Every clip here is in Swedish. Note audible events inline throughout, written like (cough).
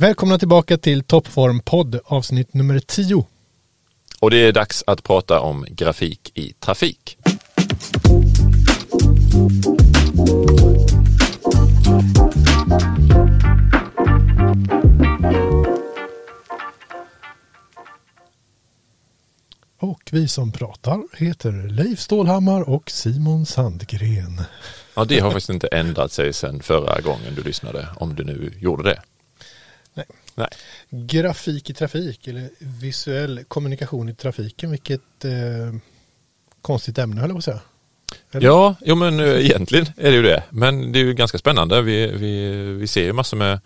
Välkomna tillbaka till Toppform podd avsnitt nummer 10. Och det är dags att prata om grafik i trafik. Och vi som pratar heter Leif Stålhammar och Simon Sandgren. Ja, det har faktiskt inte ändrat sig sedan förra gången du lyssnade, om du nu gjorde det. Nej. Grafik i trafik eller visuell kommunikation i trafiken, vilket eh, konstigt ämne höll jag på att säga. Eller? Ja, jo men eh, egentligen är det ju det. Men det är ju ganska spännande. Vi, vi, vi ser ju massor med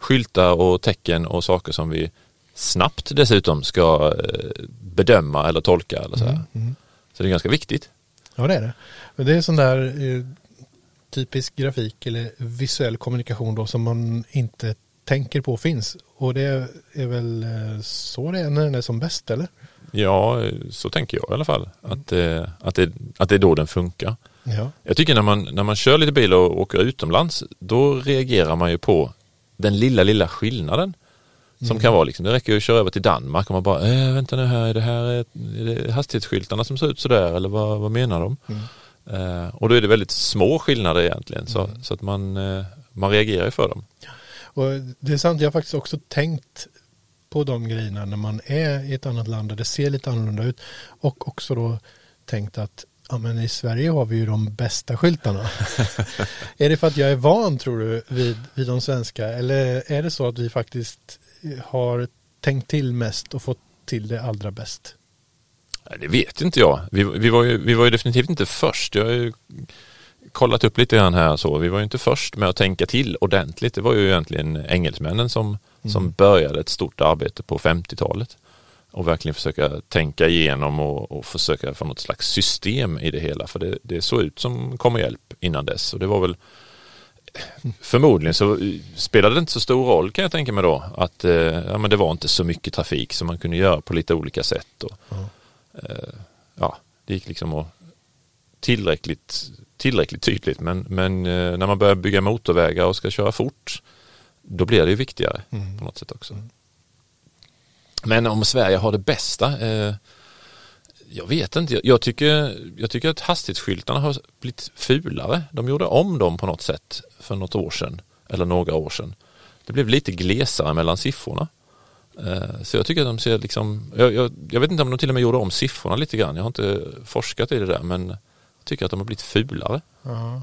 skyltar och tecken och saker som vi snabbt dessutom ska eh, bedöma eller tolka eller så. Mm, mm. Så det är ganska viktigt. Ja, det är det. Men det är sån där eh, typisk grafik eller visuell kommunikation då som man inte tänker på finns. Och det är väl eh, så det är när den är som bäst, eller? Ja, så tänker jag i alla fall. Att, eh, att, det, att det är då den funkar. Ja. Jag tycker när man, när man kör lite bil och åker utomlands, då reagerar man ju på den lilla, lilla skillnaden. Som kan vara liksom, det räcker ju att köra över till Danmark och man bara, äh, vänta nu här, är det här är det hastighetsskyltarna som ser ut sådär eller vad, vad menar de? Eh, och då är det väldigt små skillnader egentligen så, så att man, eh, man reagerar ju för dem. Och det är sant, jag har faktiskt också tänkt på de grejerna när man är i ett annat land där det ser lite annorlunda ut. Och också då tänkt att ja, men i Sverige har vi ju de bästa skyltarna. (laughs) är det för att jag är van tror du vid, vid de svenska eller är det så att vi faktiskt har tänkt till mest och fått till det allra bäst? Det vet inte jag. Vi, vi, var ju, vi var ju definitivt inte först. Jag kollat upp lite grann här så. Vi var ju inte först med att tänka till ordentligt. Det var ju egentligen engelsmännen som, som började ett stort arbete på 50-talet. Och verkligen försöka tänka igenom och, och försöka få något slags system i det hela. För det, det såg ut som kom och hjälp innan dess. Och det var väl Förmodligen så spelade det inte så stor roll kan jag tänka mig då att eh, ja, men det var inte så mycket trafik som man kunde göra på lite olika sätt. Och, eh, ja, det gick liksom att tillräckligt, tillräckligt tydligt men, men eh, när man börjar bygga motorvägar och ska köra fort då blir det ju viktigare på något sätt också. Men om Sverige har det bästa eh, jag vet inte. Jag tycker, jag tycker att hastighetsskyltarna har blivit fulare. De gjorde om dem på något sätt för något år sedan. Eller några år sedan. Det blev lite glesare mellan siffrorna. Eh, Så jag tycker att de ser liksom, jag, jag, jag vet inte om de till och med gjorde om siffrorna lite grann. Jag har inte forskat i det där men tycker att de har blivit fulare. Ja.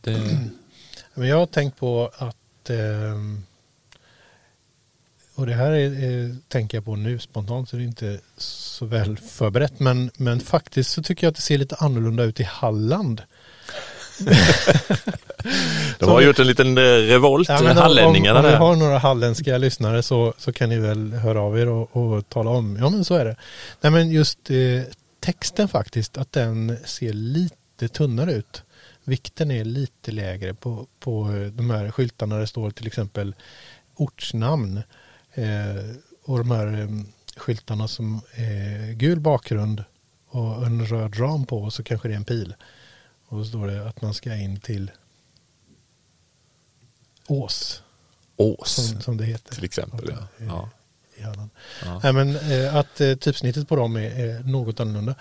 Det, (clears throat) Men jag har tänkt på att ehm, och det här är, är, tänker jag på nu spontant så det är inte så väl förberett men, men faktiskt så tycker jag att det ser lite annorlunda ut i Halland. (laughs) de har gjort en liten eh, revolt Ja, men om, hallänningarna om, om vi där. har några halländska lyssnare så, så kan ni väl höra av er och, och tala om. Ja men så är det. Nej men just eh, texten faktiskt att den ser lite tunnare ut. Vikten är lite lägre på, på de här skyltarna där det står till exempel ortsnamn. Eh, och de här eh, skyltarna som är gul bakgrund och en röd ram på och så kanske det är en pil. Och då står det att man ska in till Ås Ås som, som det heter. till exempel. Ja. Ja. I Halland. Ja. Nej, men eh, att eh, typsnittet på dem är, något annorlunda.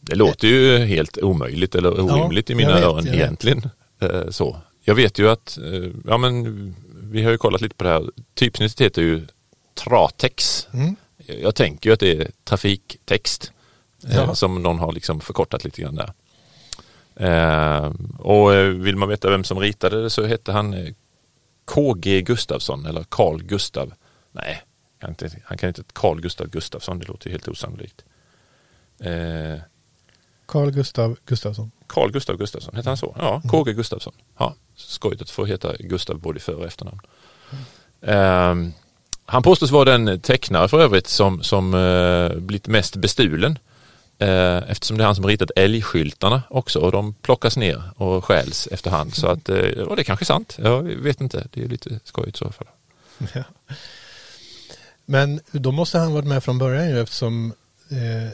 Det låter ju helt omöjligt eller orimligt i mina vet, öron egentligen. Eh, Så. Jag vet ju att, ja men vi har ju kollat lite på det här. Typsnittet heter ju Tratex. Mm. Jag tänker ju att det är trafiktext Ja. som någon har liksom förkortat lite grann där. Och vill man veta vem som ritade det så hette han KG Gustafsson eller Carl Gustav. Nej, han han kan inte Carl Gustav Gustafsson, det låter ju helt osannolikt. Eh, Carl Gustav Gustafsson. Carl Gustav Gustafsson, heter han så? Ja, KG Gustafsson. Ja, skojigt att få heta Gustav både i för och efternamn. Ehm, han påstås vara den tecknare för övrigt som, som eh, blivit mest bestulen. Eh, eftersom det är han som ritat älgskyltarna också och de plockas ner och stjäls efterhand. Så att, eh, och det är kanske sant, jag vet inte. Det är lite skojigt i så fall. Ja. Men då måste han varit med från början ju eftersom eh,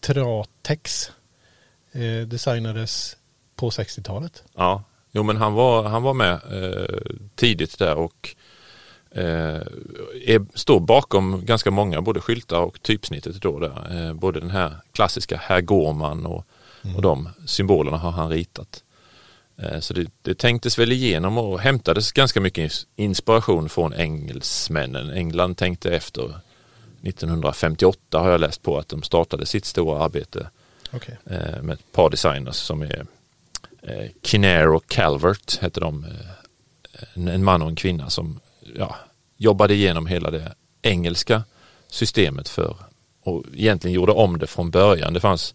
Tratex eh, designades på 60-talet. Ja, jo men han var, han var med eh, tidigt där och eh, är, står bakom ganska många både skyltar och typsnittet då där. Eh, både den här klassiska Herr Gårman och, Mm. och de symbolerna har han ritat. Eh, så det, det tänktes väl igenom och hämtades ganska mycket ins- inspiration från engelsmännen. England tänkte efter 1958 har jag läst på att de startade sitt stora arbete Okej. eh, med ett par designers som är eh, Kinnair och Calvert heter de. En, man och en kvinna som ja, jobbade igenom hela det engelska systemet för och egentligen gjorde om det från början. Det fanns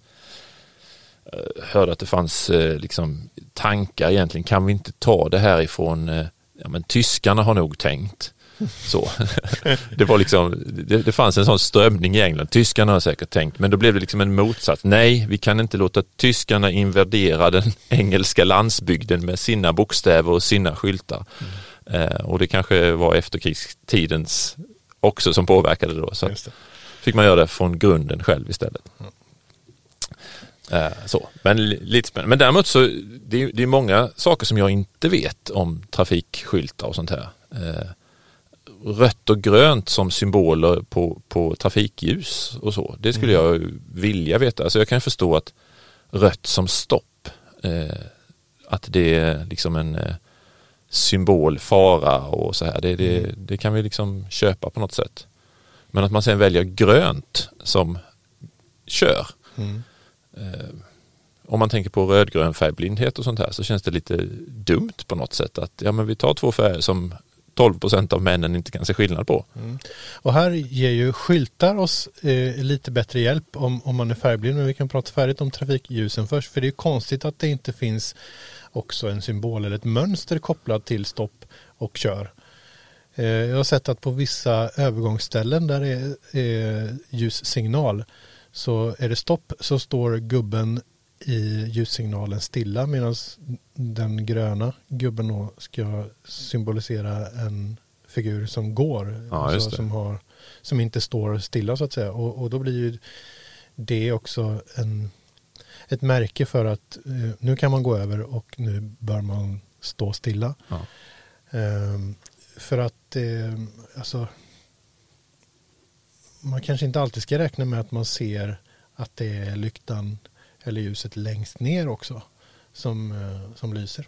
hörde att det fanns eh, liksom tankar egentligen kan vi inte ta det här ifrån eh, ja men tyskarna har nog tänkt (laughs) så. (laughs) det var liksom det, det fanns en sån strömning i England. Tyskarna har säkert tänkt men då blev det liksom en motsats. Nej, vi kan inte låta tyskarna invadera den (laughs) engelska landsbygden med sina bokstäver och sina skyltar. Eh, och det kanske var efterkrigstidens också som påverkade då. Så fick man göra det från grunden själv istället. Eh, så. Men li- lite spännande. Men däremot så det är det är många saker som jag inte vet om trafikskyltar och sånt här. Eh, rött och grönt som symboler på, på trafikljus och så. Det skulle jag vilja veta. Alltså jag kan förstå att rött som stopp, eh, att det är liksom en eh, symbol, fara och så här. Det, det, det kan vi liksom köpa på något sätt. Men att man sen väljer grönt som kör. Mm. Eh, om man tänker på rödgrön färgblindhet och sånt här så känns det lite dumt på något sätt att ja men vi tar två färger som 12 procent av männen inte kan se skillnad på. Mm. Och här ger ju skyltar oss eh, lite bättre hjälp om, om man är färgblind. Men vi kan prata färdigt om trafikljusen först. För det är ju konstigt att det inte finns också en symbol eller ett mönster kopplat till stopp och kör. Eh, jag har sett att på vissa övergångsställen där det är eh, ljussignal så är det stopp så står gubben i ljussignalen stilla medan den gröna gubben då ska symbolisera en figur som går. Ja, det. som, har, som inte står stilla så att säga. Och, och då blir ju det också en, ett märke för att eh, nu kan man gå över och nu bör man stå stilla. Ja. Ehm, för att eh, alltså, man kanske inte alltid ska räkna med att man ser att det är lyktan eller ljuset längst ner också som, eh, som lyser.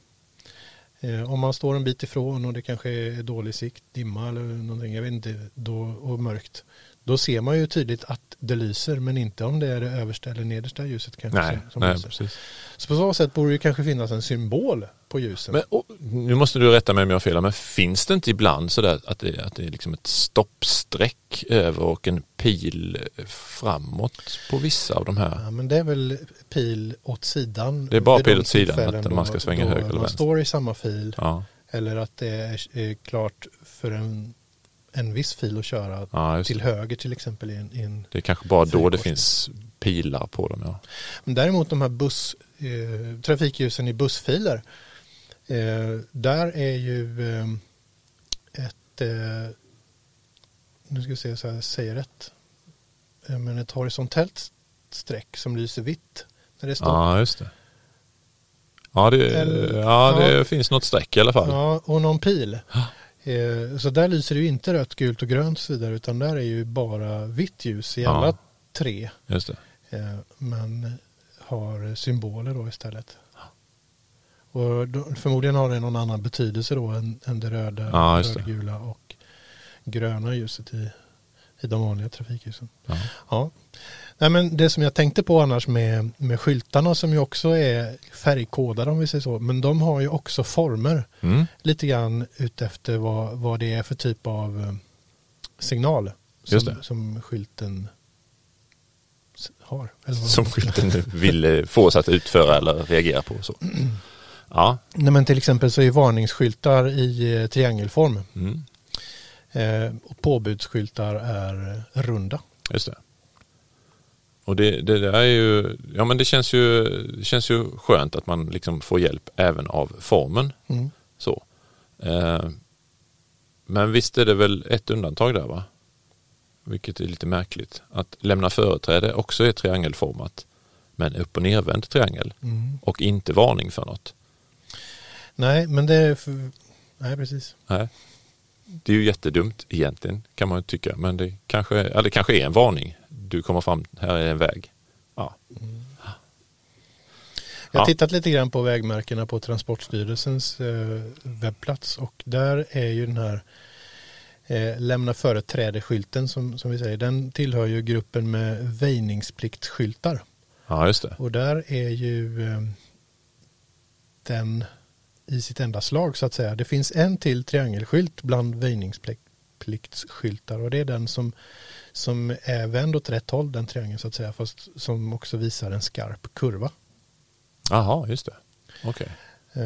Eh, om man står en bit ifrån och det kanske är dålig sikt, dimma eller någonting, jag vet inte, då, och mörkt. Då ser man ju tydligt att det lyser men inte om det är det översta eller nedersta ljuset kanske Nej, som, nej lyser. precis. Så på så sätt borde det kanske finnas en symbol på ljusen. Men, och, nu måste du rätta mig om jag har fel, men finns det inte ibland sådär att det, att det är liksom ett stoppstreck över och en pil framåt på vissa av de här? Ja, men det är väl pil åt sidan. Det är bara pil åt sidan, att man ska svänga höger eller Man vänster. står i samma fil Ja, eller att det är klart för en, en viss fil att köra ja till höger till exempel. I en, i en. det är kanske bara då det finns pilar på dem. Ja. Men däremot de här buss, eh, trafikljusen i bussfiler. Eh, där är ju eh, ett, eh, nu ska vi se så jag säger rätt, eh, men ett horisontellt streck som lyser vitt när det stopp. ja, just det. Ja, det, Eller- ja, det ja. finns något streck i alla fall. Ja, och någon pil. (gasps) Eh, Så där lyser det ju inte rött, gult och grönt vidare utan där är ju bara vitt ljus i Ja. alla tre. Just det. Eh, Men har symboler då istället. Och då, förmodligen har det någon annan betydelse då än, än det röda, Ja, det. rödgula och gröna ljuset i, i de vanliga trafikljusen. Ja. Ja. Nej, men det som jag tänkte på annars med, med skyltarna som ju också är färgkodade om vi säger så. Men de har ju också former Mm. lite grann utefter vad, vad det är för typ av eh, signal som, som skylten har. Som skylten vill eh, få oss att utföra eller reagera på. Så. (clears throat) Ja, Nej, men till exempel så är varningsskyltar i eh, triangelform mm. Eh, och påbudsskyltar är runda. just det. Och det, det där är ju, ja men det känns ju, det känns ju skönt att man liksom får hjälp även av formen. Mm. Så. Eh, men visst är det väl ett undantag där va? Vilket är lite märkligt. Att lämna företräde också är triangelformat. Men upp och nervänd triangel. Mm. Och inte varning för något. Nej, men det är för, nej precis. Nej. Det är ju jättedumt egentligen kan man tycka. Men det kanske, eller det kanske är en varning. Du kommer fram, här är en väg. Ja. Jag har Ja. tittat lite grann på vägmärkena på Transportstyrelsens eh, webbplats och där är ju den här eh, lämna företräde-skylten som, som vi säger, den tillhör ju gruppen med väjningspliktsskyltar. ja, just det. Och där är ju eh, den i sitt enda slag så att säga. Det finns en till triangelskylt bland väjningspliktsskyltar och det är den som, som är vänd åt rätt håll, den triangeln så att säga, fast som också visar en skarp kurva. Jaha, just det. Okej. Eh,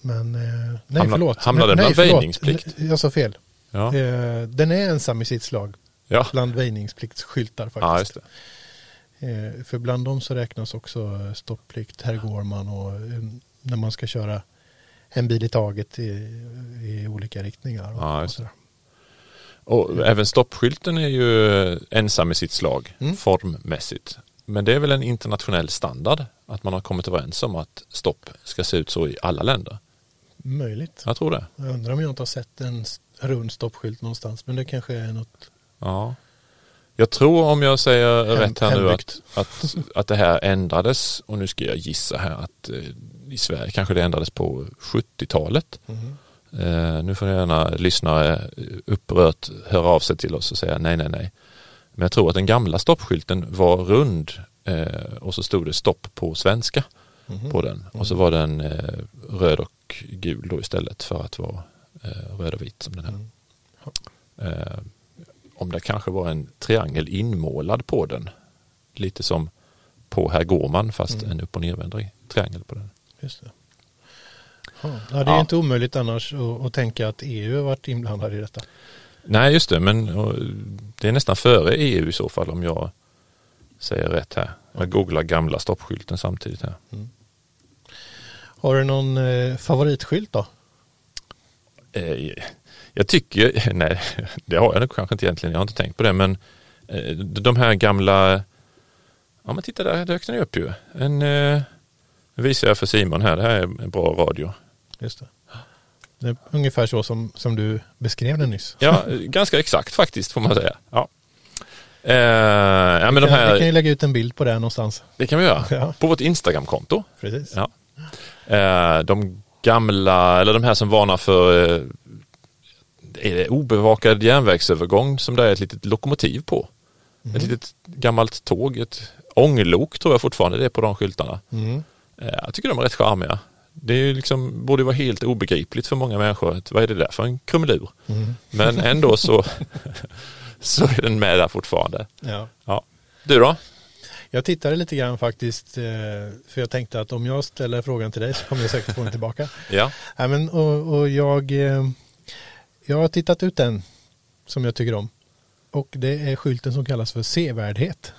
Men, eh, nej Hamnar- förlåt. hamnar nej, den bland väjningsplikt? Jag sa fel. Ja. Eh, Den är ensam i sitt slag Ja. bland väjningspliktsskyltar faktiskt. ja. Eh, För bland dem så räknas också stopplikt, här går man och när man ska köra en bil i taget i, i olika riktningar. Och, Ja, och. Och även stoppskylten är ju ensam i sitt slag Mm. formmässigt. Men det är väl en internationell standard att man har kommit överens om att stopp ska se ut så i alla länder. Möjligt. Jag tror det. Jag undrar om jag inte har sett en rund stoppskylt någonstans. Men det kanske är något. Ja. Jag tror om jag säger Hem- rätt här nu att, att, att det här ändrades och nu ska jag gissa här att eh, i Sverige kanske det ändrades på 70-talet. Eh, nu får gärna lyssnare upprört höra av sig till oss och säga nej, nej, nej. Men jag tror att den gamla stoppskylten var rund eh, och så stod det stopp på svenska Mhm. på den. Och så var den eh, röd och gul då istället för att vara eh, röd och vit som den här. Mm. Eh, om det kanske var en triangel inmålad på den. Lite som på Här går man fast Mm. en upp och nervänd triangel på den. Just det. Ja, det är Ja. inte omöjligt annars att, att tänka att EU har varit inblandad i detta. Nej, just det, men det är nästan före EU i så fall om jag säger rätt här. Jag googlar gamla stoppskylten samtidigt här. Har du någon eh, favoritskylt då? Eh, jag tycker, (laughs) nej det har jag nog kanske inte egentligen, jag har inte tänkt på det, men eh, de här gamla, ja men titta där dök den ju upp ju. En, eh, nu visar jag för Simon här, det här är en bra radio. Just det. det är ungefär så som, som du beskrev det nyss. Ja, ganska exakt faktiskt får man säga. Ja. Eh, ja men de Vi kan- Vi kan här, ju lägga ut en bild på det någonstans. det kan vi göra. Ja. På vårt Instagramkonto. Precis. Ja. Eh, de gamla, eller de här som varnar för eh, är det obevakad järnvägsövergång som det är ett litet lokomotiv på. Ett litet gammalt tåg, ett ånglok tror jag fortfarande det är på de skyltarna. Mm. Eh, jag tycker de är rätt charmiga. Det är liksom, borde vara helt obegripligt för många människor. Vad är det där för en krumelur? Mm. Men ändå så, (laughs) så är den med där fortfarande. Ja. Ja. Du då? Jag tittade lite grann faktiskt, eh, för jag tänkte att om jag ställer frågan till dig så kommer jag säkert få den tillbaka. (laughs) Ja. Nej, men, och, och jag, eh, jag har tittat ut den som jag tycker om. Och det är skylten som kallas för sevärdhet.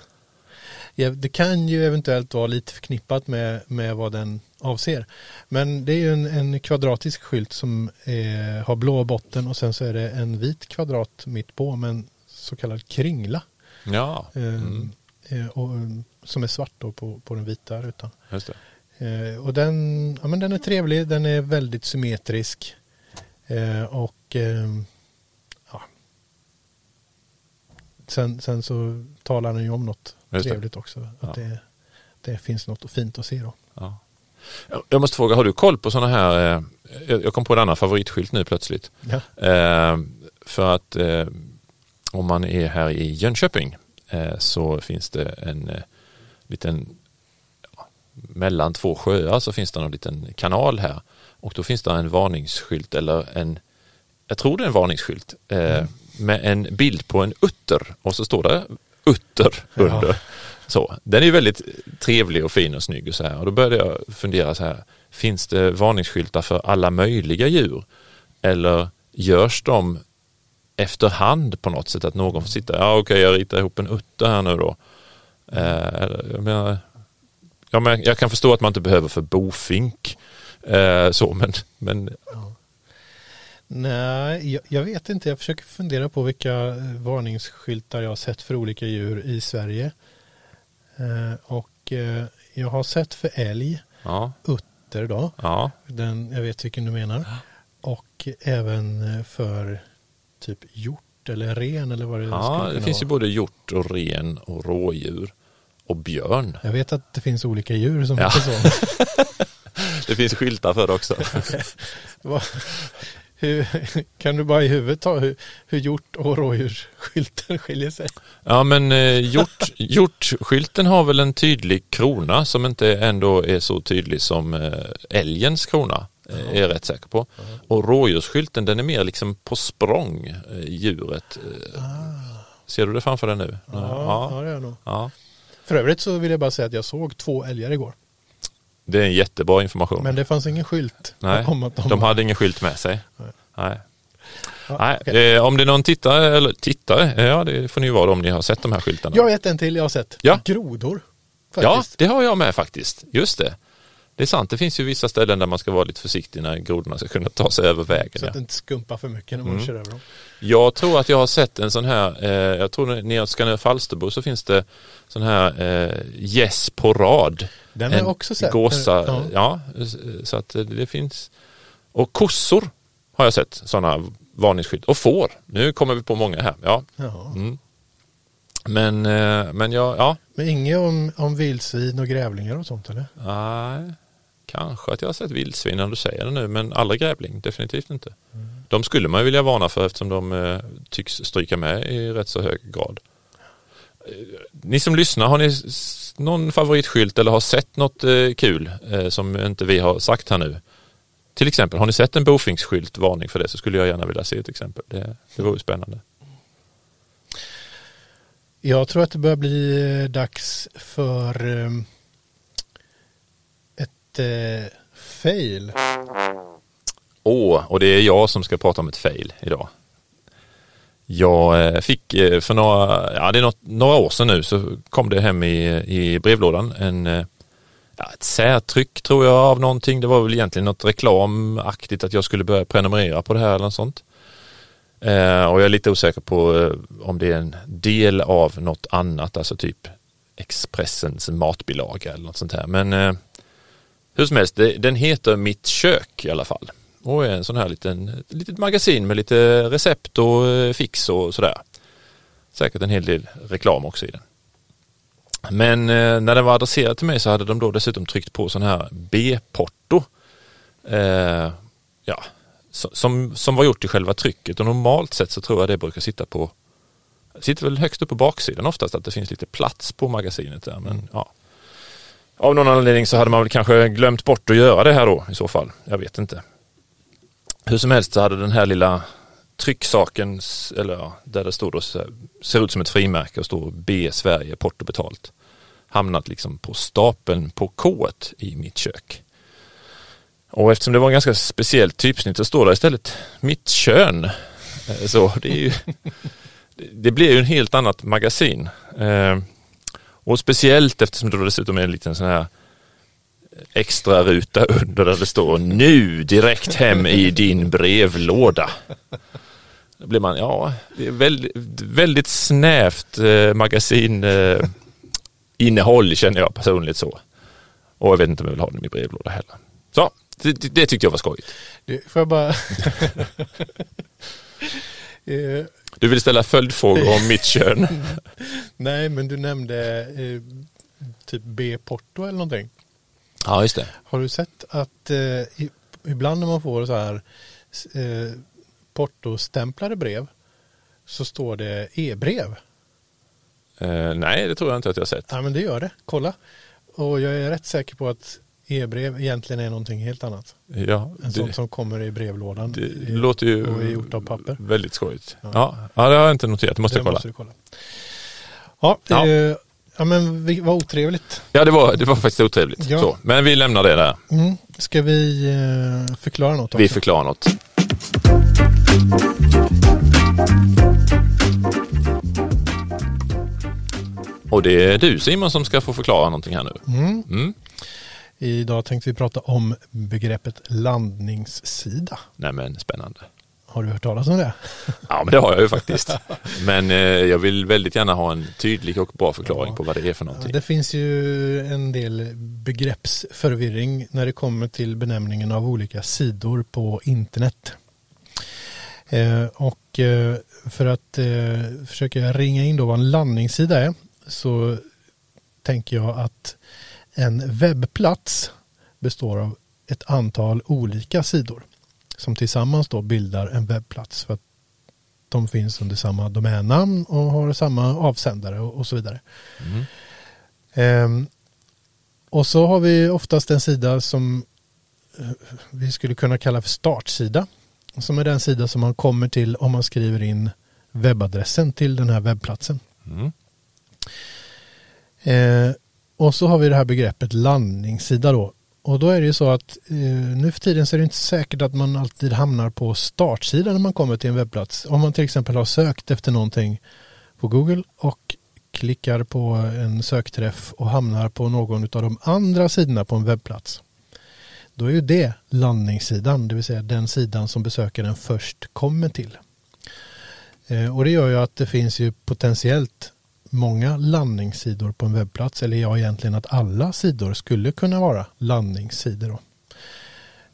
Det kan ju eventuellt vara lite förknippat med, med vad den avser. Men det är ju en, en kvadratisk skylt som eh, har blå botten och sen så är det en vit kvadrat mitt på med en så kallad kringla. Ja, Eh, Mm. eh, och, eh, som är svart då på, på den vita rutan. just det. Eh, och den, ja, men den är trevlig, den är väldigt symmetrisk. Eh, och eh, ja. Sen, sen så talar den ju om något Just det. trevligt också. Att Ja. det, det finns något fint att se då. Ja. Jag- måste fråga, har du koll på sådana här, eh, jag kom på en annan favoritskylt nu plötsligt. Ja. Eh, för att eh, om man är här i Jönköping eh, så finns det en eh, liten, ja, mellan två sjöar så finns det en liten kanal här. Och då finns det en varningsskylt eller en, jag tror det är en varningsskylt, eh, med en bild på en utter och så står det utter Ja. under. Så, den är väldigt trevlig och fin och snygg och så här. Och då började jag fundera så här, finns det varningsskyltar för alla möjliga djur? Eller görs de efterhand på något sätt att någon får sitta, ja okej jag ritar ihop en utter här nu då. Eh, jag menar, ja, men jag kan förstå att man inte behöver för bofink. Eh, så, men, men Nej, jag, jag vet inte. Jag försöker fundera på vilka eh, varningsskyltar jag har sett för olika djur i Sverige. Eh, och eh, jag har sett för älg, ja, utter då. ja, Den, jag vet vilken du menar. Och även eh, för typ hjort eller ren eller vad det Ja, det finns ju både hjort och ren och rådjur och björn. Jag vet att det finns olika djur som Ja. heter (laughs) så. Det finns skyltar för det också. (laughs) Hur, (laughs) kan du bara i huvudet ta hur, hur hjort och rådjursskylten skiljer sig? Ja men eh, hjort, hjortskylten (laughs) har väl en tydlig krona som inte ändå är så tydlig som eh, älgens krona. eh, Är jag rätt säker på. Och rådjursskylten den är mer liksom på språng, eh, djuret. Eh, Ser du det framför dig nu? Ah. Ja, ja. det är jag nog. ja. För övrigt så vill jag bara säga att jag såg två älgar igår. Det är en jättebra information. Men det fanns ingen skylt Nej, om att de, de hade ingen skylt med sig. Nej. Nej. Ja, Nej, okej. eh, om det är någon tittare, eller tittare, eh, ja det får ni vara om ni har sett de här skyltarna. Jag vet en till jag har sett. Ja. Grodor. Ja, Faktiskt. det har jag med faktiskt. Just det. Det är sant, det finns ju vissa ställen där man ska vara lite försiktig när grodorna ska kunna ta sig över vägen. Så att det inte skumpar för mycket när man Mm. kör över dem. Jag tror att jag har sett en sån här, eh, jag tror nere Skanör Falsterbo så finns det sån här eh, gäss på rad. Den har jag också sett. gåsa, Ja. ja. så att eh, det finns. Och kossor har jag sett sådana varningsskylt. Och får, nu kommer vi på många här. Ja. Ja. Mm. Men, eh, men jag, ja, Men inget om, om vildsvin och grävlingar och sånt eller? nej, kanske att jag har sett vildsvin när du säger det nu, men aldrig grävling, definitivt inte. De skulle man ju vilja varna för eftersom de eh, tycks stryka med i rätt så hög grad. Eh, Ni som lyssnar, har ni någon favoritskylt eller har sett något eh, kul som inte vi har sagt här nu? Till exempel, har ni sett en bofinksskylt, varning för det, så skulle jag gärna vilja se ett exempel. Det, det vore spännande. Jag tror att det börjar bli dags för ett eh, fail. Åh, och det är jag som ska prata om ett fail idag. Jag eh, fick eh, för några, ja, det är något, några år sedan nu så kom det hem i, i brevlådan en, eh, ja, ett särtryck tror jag av någonting. Det var väl egentligen något reklamaktigt att jag skulle börja prenumerera på det här eller något sånt. Eh, och jag är lite osäker på eh, om det är en del av något annat, alltså typ Expressens matbilaga eller något sånt här. Men eh, hur som helst, den heter Mitt kök i alla fall. Och är en sån här liten, litet magasin med lite recept och eh, fix och sådär. Säkert en hel del reklam också i den. Men eh, när den var adresserad till mig så hade de då dessutom tryckt på sån här B-porto. Eh, ja, som, som var gjort i själva trycket och normalt sett så tror jag det brukar sitta på sitter väl högst upp på baksidan oftast att det finns lite plats på magasinet där. Men, ja. Av någon anledning så hade man väl kanske glömt bort att göra det här då i så fall. Jag vet inte. Hur som helst så hade den här lilla trycksaken, eller ja, där det stod då, ser ut som ett frimärke och står B Sverige porto betalt. Hamnat liksom på stapeln på K i mitt kök. Och eftersom det var en ganska speciellt typsnitt så står det istället mitt kön. Eh, Så det är ju, (laughs) det blir ju en helt annat magasin. Eh, Och speciellt eftersom det dessutom är en liten sån här extra ruta under där det står nu direkt hem i din brevlåda. Då blir man, ja, det är väldigt, väldigt snävt eh, magasin eh, innehåll känner jag personligt så. Och jag vet inte om jag vill ha den i min brevlåda heller. Så, det, det, det tyckte jag var skojigt. Du, får jag bara... (laughs) (laughs) Du vill ställa följdfrågor om mitt kön. (laughs) nej, men du nämnde eh, typ B-porto eller någonting. Ja, just det. Har du sett att eh, ibland när man får så här eh, portostämplade brev så står det e-brev. Eh, nej, det tror jag inte att jag har sett. Ja men det gör det, kolla. Och jag är rätt säker på att e-brev egentligen är någonting helt annat. Ja, En sånt som kommer i brevlådan. det I- låter ju och är gjort av papper. väldigt skojigt. Ja. Ja. Ja, det har jag inte noterat. Det måste det jag kolla. måste kolla. Ja, Ja. Eh, ja men vi- vad otrevligt. Ja, det var, det var faktiskt otrevligt. Ja. Så, men vi lämnar det där. Mm. Ska vi eh, förklara något också? Vi förklarar något. Och det är du Simon som ska få förklara någonting här nu. Mm. Mm. Idag tänkte vi prata om begreppet landningssida. Nej men spännande. Har du hört talas om det? (laughs) Ja men det har jag ju faktiskt. (laughs) Men eh, jag vill väldigt gärna ha en tydlig och bra förklaring Ja. på vad det är för någonting. Det finns ju en del begreppsförvirring när det kommer till benämningen av olika sidor på internet. Eh, och eh, för att eh, försöka ringa in då vad en landningssida är så tänker jag att en webbplats består av ett antal olika sidor som tillsammans då bildar en webbplats för att de finns under samma domännamn och har samma avsändare och, så vidare. Mm. Ehm, och så har vi oftast en sida som eh, vi skulle kunna kalla för startsida. Som är den sida som man kommer till om man skriver in webbadressen till den här webbplatsen. Mm. Eh, och så har vi det här begreppet landningssida då. Och då är det ju så att eh, nu för tiden så är det inte säkert att man alltid hamnar på startsidan när man kommer till en webbplats. Om man till exempel har sökt efter någonting på Google och klickar på en sökträff och hamnar på någon av de andra sidorna på en webbplats. Då är ju det landningssidan, det vill säga den sidan som besökaren först kommer till. Eh, och det gör ju att det finns ju potentiellt många landningssidor på en webbplats eller ja egentligen att alla sidor skulle kunna vara landningssidor. Då.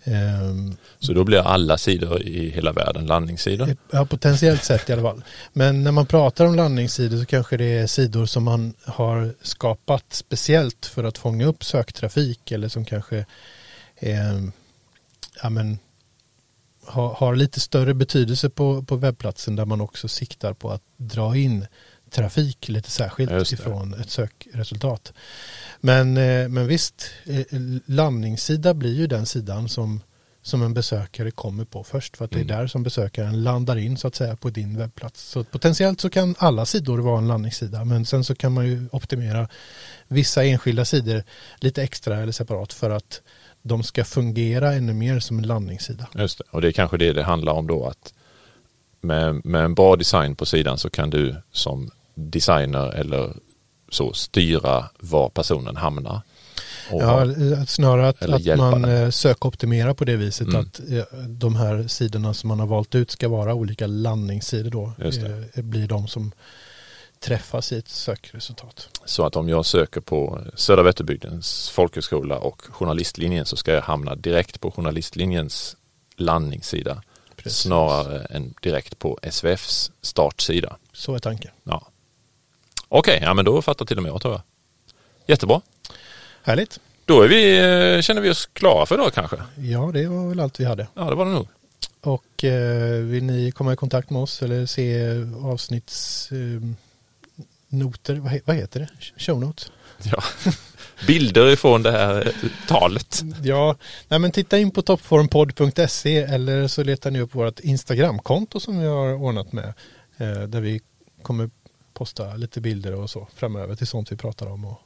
Ehm, så då blir alla sidor i hela världen landningssidor? Ja, potentiellt sett i alla fall. Men när man pratar om landningssidor så kanske det är sidor som man har skapat speciellt för att fånga upp söktrafik eller som kanske eh, ja, men, har, har, lite större betydelse på, på webbplatsen där man också siktar på att dra in trafik lite särskilt ifrån ett sökresultat. Men, eh, men visst, eh, landningssida blir ju den sidan som, som en besökare kommer på först för att mm. det är mm. där som besökaren landar in så att säga på din webbplats. Så potentiellt så kan alla sidor vara en landningssida men sen så kan man ju optimera vissa enskilda sidor lite extra eller separat för att de ska fungera ännu mer som en landningssida. Just det, och det är kanske det det handlar om då att med, med en bra design på sidan så kan du som designer eller så styra var personen hamnar. Ja, snarare att, att man den. Eh, sökoptimerar på det viset mm. att eh, de här sidorna som man har valt ut ska vara olika landningssidor då. Eh, blir de som träffas i ett sökresultat. Så att om jag söker på Södra Vätterbygdens folkhögskola och journalistlinjen så ska jag hamna direkt på journalistlinjens landningssida Precis. snarare än direkt på SVFs startsida. Så är tanken. Ja. Okej, okay, ja men då fattar till och med jag tror jag. Jättebra. Härligt. Då är vi, eh, känner vi oss klara för idag kanske. Ja, det var väl allt vi hade. Ja, det var det nog. Och eh, vill ni komma i kontakt med oss eller se avsnittsnoter, eh, vad, vad heter det? Show notes? (laughs) Ja, bilder ifrån det här talet. Ja, nej men titta in på toppformpodd.se eller så letar ni upp vårt Instagramkonto som vi har ordnat med. Eh, där vi kommer posta lite bilder och så framöver till sånt vi pratar om. Och,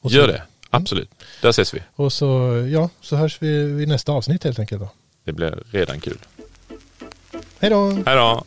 och Gör det, absolut. Mm. Där ses vi. Och så, ja, så hörs vi vid nästa avsnitt helt enkelt. Då. Det blir redan kul. Hej då! Hej då!